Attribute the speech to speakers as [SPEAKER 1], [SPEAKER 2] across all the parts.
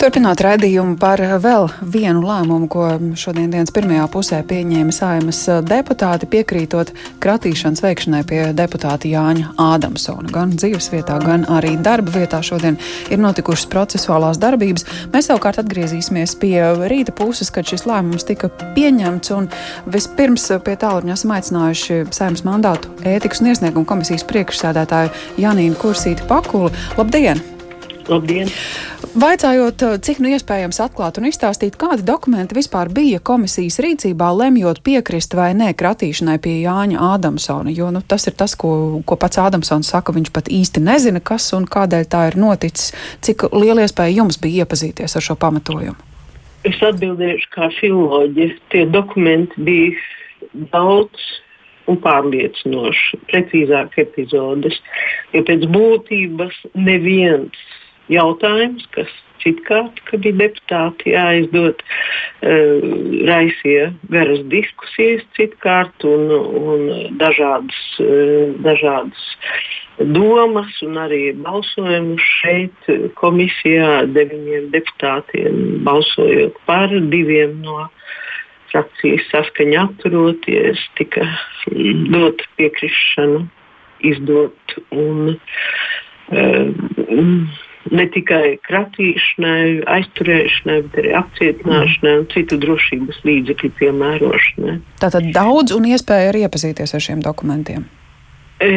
[SPEAKER 1] Turpināt raidījumu par vēl vienu lēmumu, ko šodien dienas pirmajā pusē pieņēma saimas deputāti, piekrītot kratīšanas veikšanai pie deputāta Jāņa Ādamsona. Gan dzīvesvietā, gan arī darba vietā šodien ir notikušas procesuālās darbības. Mēs savukārt atgriezīsimies pie rīta puses, kad šis lēmums tika pieņemts. Vispirms pie tālruņa esam aicinājuši saimas mandātu ētikas un iesniegumu komisijas priekšsēdētāju Janīnu Kursīti Pakuli. Labdien!
[SPEAKER 2] Labdien!
[SPEAKER 1] Vaicājot, cik nu iespējams atklāt un izstāstīt, kādi dokumenti vispār bija komisijas rīcībā, lemjot piekrist vai nē kratīšanai pie Jāņa Ādamsona, jo nu, tas ir tas, ko, ko pats Ādamsons saka, viņš pat īsti nezina, kas un kādēļ tā ir noticis. Cik liela iespēja jums bija iepazīties ar šo pamatojumu?
[SPEAKER 2] Es atbildēšu kā filoloģija. Tie dokumenti bija daudz un pārliecinoši, precīzāk epizodes. Jo pēc būtības neviens jautājums, kas citkārt, kad bija deputāti jāizdod, uh, raisīja garas diskusijas citkārt un, un dažādas, uh, dažādas domas un arī balsojumus šeit komisijā deviņiem deputātiem balsojot par diviem no frakcijas saskaņa atturoties, tika dot piekrišanu izdot un uh, ne tikai kratīšanai, aizturēšanai, bet arī apcietināšanai un citu drošības līdzekļu piemērošanai.
[SPEAKER 1] Tātad daudz un iespēja arī iepazīties ar šiem dokumentiem.
[SPEAKER 2] E,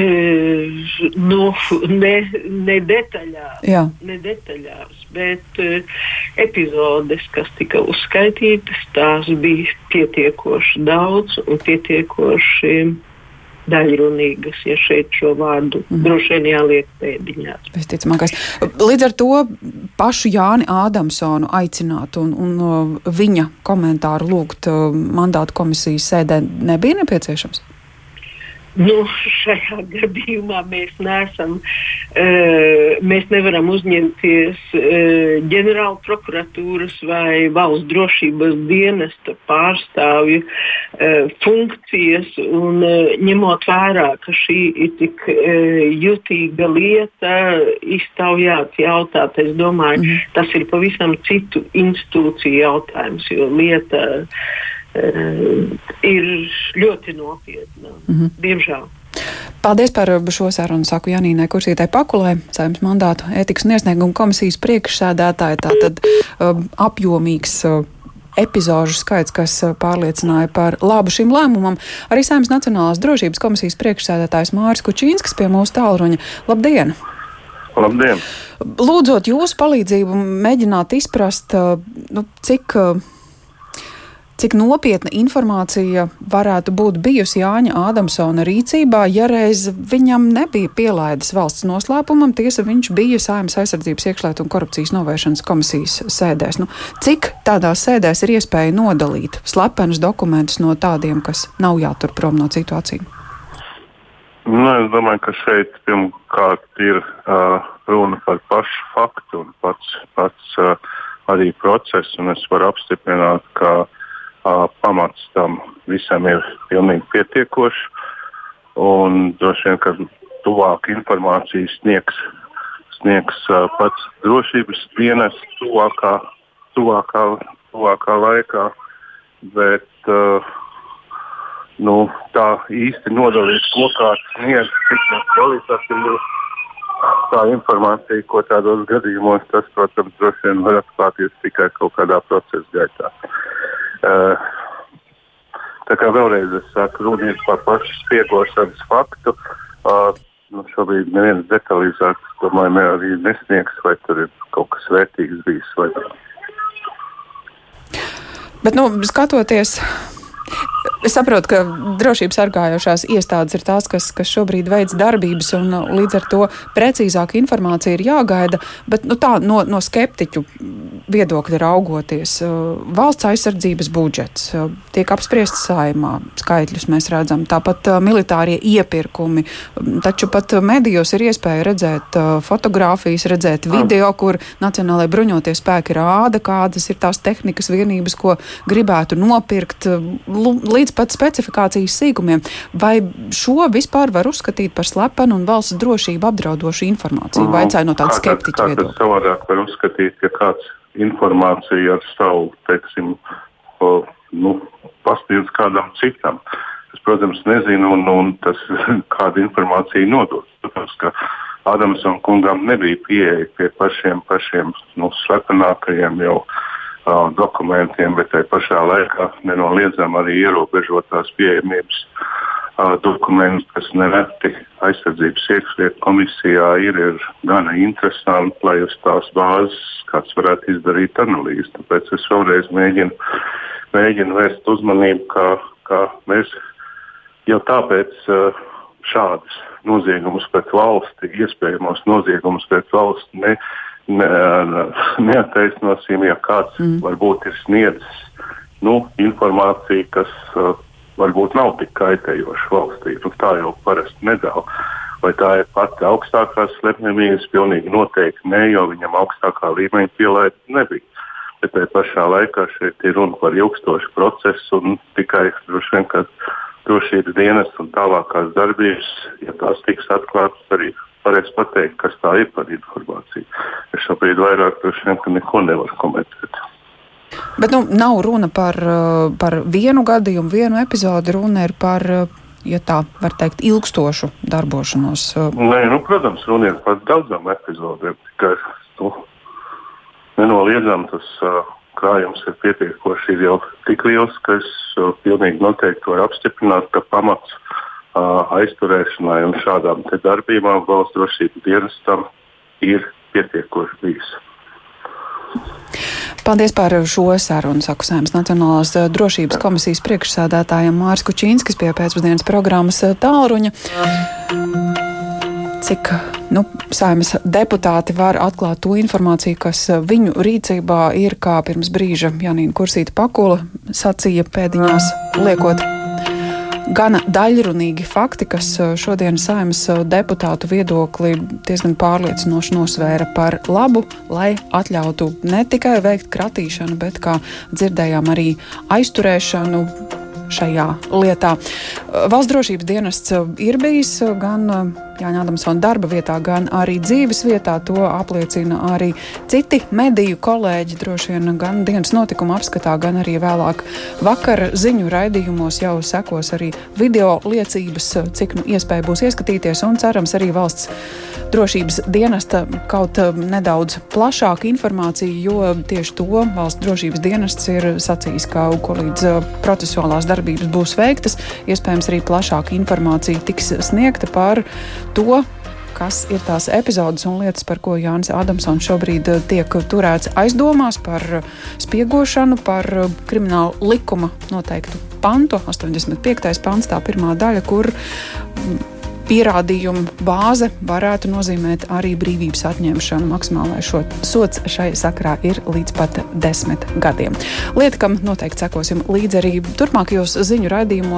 [SPEAKER 2] nu, ne, ne, detaļās,
[SPEAKER 1] Jā.
[SPEAKER 2] ne detaļās, bet uh, epizodes, kas tika uzskaitītas, tās bija pietiekoši daudz un pietiekoši uh, daļrunīgas, ja šeit šo vārdu mm. droši vien jāliek pēdiņās.
[SPEAKER 1] Visticamākais. Līdz ar to pašu Jāni Ādamsonu aicināt un, un viņa komentāru lūgt mandātu komisijas sēdē nebija nepieciešams?
[SPEAKER 2] Nu, šajā gadījumā mēs neesam, uh, mēs nevaram uzņemties uh, ģenerāla prokuratūras vai valsts drošības dienesta pārstāvju uh, funkcijas. Un uh, ņemot vērā, ka šī ir tik uh, jutīga lieta, iztaujāt jautāt, es domāju, mm tas ir pavisam citu institūciju jautājums, jo lieta uh, ir ļoti nopietna. Mm -hmm. Diemžēl.
[SPEAKER 1] Paldies par šo sarunu, saku Janīnai Kursītai Pakulē, saimnes mandātu ētikas un iesniegumu komisijas priekšsēdētāja. Tātad um, apjomīgs. Uh, epizožu skaits, kas pārliecināja par labu šim lēmumam. Arī Saimnes Nacionālās drošības komisijas priekšsēdētājs Māris Kučīnskis pie mūsu tālruņa. Labdien!
[SPEAKER 3] Labdien!
[SPEAKER 1] Lūdzot jūsu palīdzību, mēģināt izprast, nu, cik Cik nopietna informācija varētu būt bijusi Jāņa Ādamsona rīcībā, ja reiz viņam nebija pielaides valsts noslēpumam, tiesa viņš bija Sājums aizsardzības iekšlietu un korupcijas novēršanas komisijas sēdēs. Nu, cik tādās sēdēs ir iespēja nodalīt slepenus dokumentus no tādiem, kas nav jātur prom no situācijām?
[SPEAKER 3] Nu, es domāju, ka šeit pirmkārt ir uh, runa par pašu faktu un pats, pats uh, arī procesu. Es varu apstiprināt, ka uh, pamats tam visam ir pilnīgi pietiekošs. Un droši vien, ka tuvāk informāciju sniegs, sniegs pats drošības dienas tuvākā, tuvākā, tuvākā laikā. Bet uh, nu, tā īsti nodalīt, ko kāds sniegs, cik kvalitatīvi. Tā informācija, ko tādos gadījumos, tas, protams, droši vien var atklāties tikai kaut kādā procesa gaitā. Uh, tā kā vēlreiz es saku, runa ir par pašu spiegošanas faktu. Uh, nu, šobrīd neviens detalizēts, domāju, arī nesniegs, vai tur ir kaut kas vērtīgs bijis. Vai...
[SPEAKER 1] Bet, nu, skatoties Es saprotu, ka drošības sargājošās iestādes ir tās, kas, kas šobrīd veic darbības, un līdz ar to precīzāka informācija ir jāgaida. Bet nu, tā, no, no skeptiķu viedokļa raugoties, uh, valsts aizsardzības budžets uh, tiek apspriests saimā, skaitļus mēs redzam, tāpat uh, militārie iepirkumi, um, taču pat medijos ir iespēja redzēt fotogrāfijas, redzēt video, kur Nacionālajie bruņotie spēki rāda, kādas ir tās tehnikas vienības, ko gribētu nopirkt līdz pat specifikācijas sīkumiem. Vai šo vispār var uzskatīt par slepenu un valsts drošību apdraudošu informāciju? Vaicāju no tāda skeptiķa viedokļa.
[SPEAKER 3] Savādāk var uzskatīt, ja kāds informāciju ar savu, teiksim, nu, pasniedz kādam citam. Es, protams, nezinu, un, un tas, kāda informācija nodot. Protams, ka Adamsam kungam nebija pieeja pie pašiem, pašiem nu, slepenākajiem jau uh, dokumentiem, bet tajā pašā laikā nenoliedzami arī ierobežotās pieejamības uh, dokumentus, kas nereti aizsardzības iekšlietu komisijā ir, ir gana interesanti, lai uz tās bāzes kāds varētu izdarīt analīzi. Tāpēc es vēlreiz mēģinu, mēģinu vērst uzmanību, ka, ka mēs jau tāpēc uh, šādas noziegumus pret valsti, iespējamos noziegumus pret valsti ne, ne, neattaisnosim, ja kāds mm. varbūt ir sniedzis nu, informāciju, kas uh, varbūt nav tik kaitējoša valstī. Nu, tā jau parasti nedara. Vai tā ir pati augstākā slepkavības? Pilnīgi noteikti nē, jo viņam augstākā līmeņa pielaide nebija. Bet tajā pašā laikā šeit ir runa par ilgstošu procesu un tikai droši vien, ka drošības dienas un tālākās darbības, ja tās tiks atklātas, arī varēs pateikt, kas tā ir par informāciju. Es šobrīd vairāk droši vien neko nevaru komentēt.
[SPEAKER 1] Bet nu, nav runa par, uh, par vienu gadījumu, vienu epizodi. Runa ir par, uh, ja tā var teikt, ilgstošu darbošanos.
[SPEAKER 3] Uh. Nē, nu, protams, runa ir par daudzām epizodēm. Tikai nu, nenoliedzami tas. Krājums ir pietiekoši ir jau tik liels, ka es pilnīgi noteikti varu apstiprināt, ka pamats uh, aizturēšanai un šādām darbībām valsts drošības dienestam ir pietiekoši bijis.
[SPEAKER 1] Paldies par šo sarunu, saku Sēmas Nacionālās drošības komisijas priekšsādātājiem Māris Kučīnskis pie pēcpusdienas programmas Tālruņa cik nu, saimnes deputāti var atklāt to informāciju, kas viņu rīcībā ir, kā pirms brīža Janīna Kursīta Pakula sacīja pēdiņās liekot. Gana daļrunīgi fakti, kas šodien saimnes deputātu viedokli diezgan pārliecinoši nosvēra par labu, lai atļautu ne tikai veikt kratīšanu, bet, kā dzirdējām, arī aizturēšanu, šajā lietā. Valsts drošības dienests ir bijis gan Jāņa Adamsona darba vietā, gan arī dzīves vietā. To apliecina arī citi mediju kolēģi. Droši vien gan dienas notikuma apskatā, gan arī vēlāk vakar ziņu raidījumos jau sekos arī video liecības, cik nu iespēja būs ieskatīties un cerams arī valsts drošības dienesta kaut nedaudz plašāku informāciju, jo tieši to valsts drošības dienests ir sacījis, ka ko līdz procesuālās darbības būs veiktas, iespējams arī plašāka informācija tiks sniegta par to, kas ir tās epizodes un lietas, par ko Jānis Adamsons šobrīd eh, tiek turēts aizdomās par eh, spiegošanu, par eh, kriminālu likuma noteiktu pantu, 85. pants, tā pirmā daļa, kur mm, pierādījumu bāze varētu nozīmēt arī brīvības atņemšanu. Maksimālais sots šai sakrā ir līdz pat desmit gadiem. Lieta, kam noteikti sekosim līdzi arī turpmākajos ziņu raidījumos.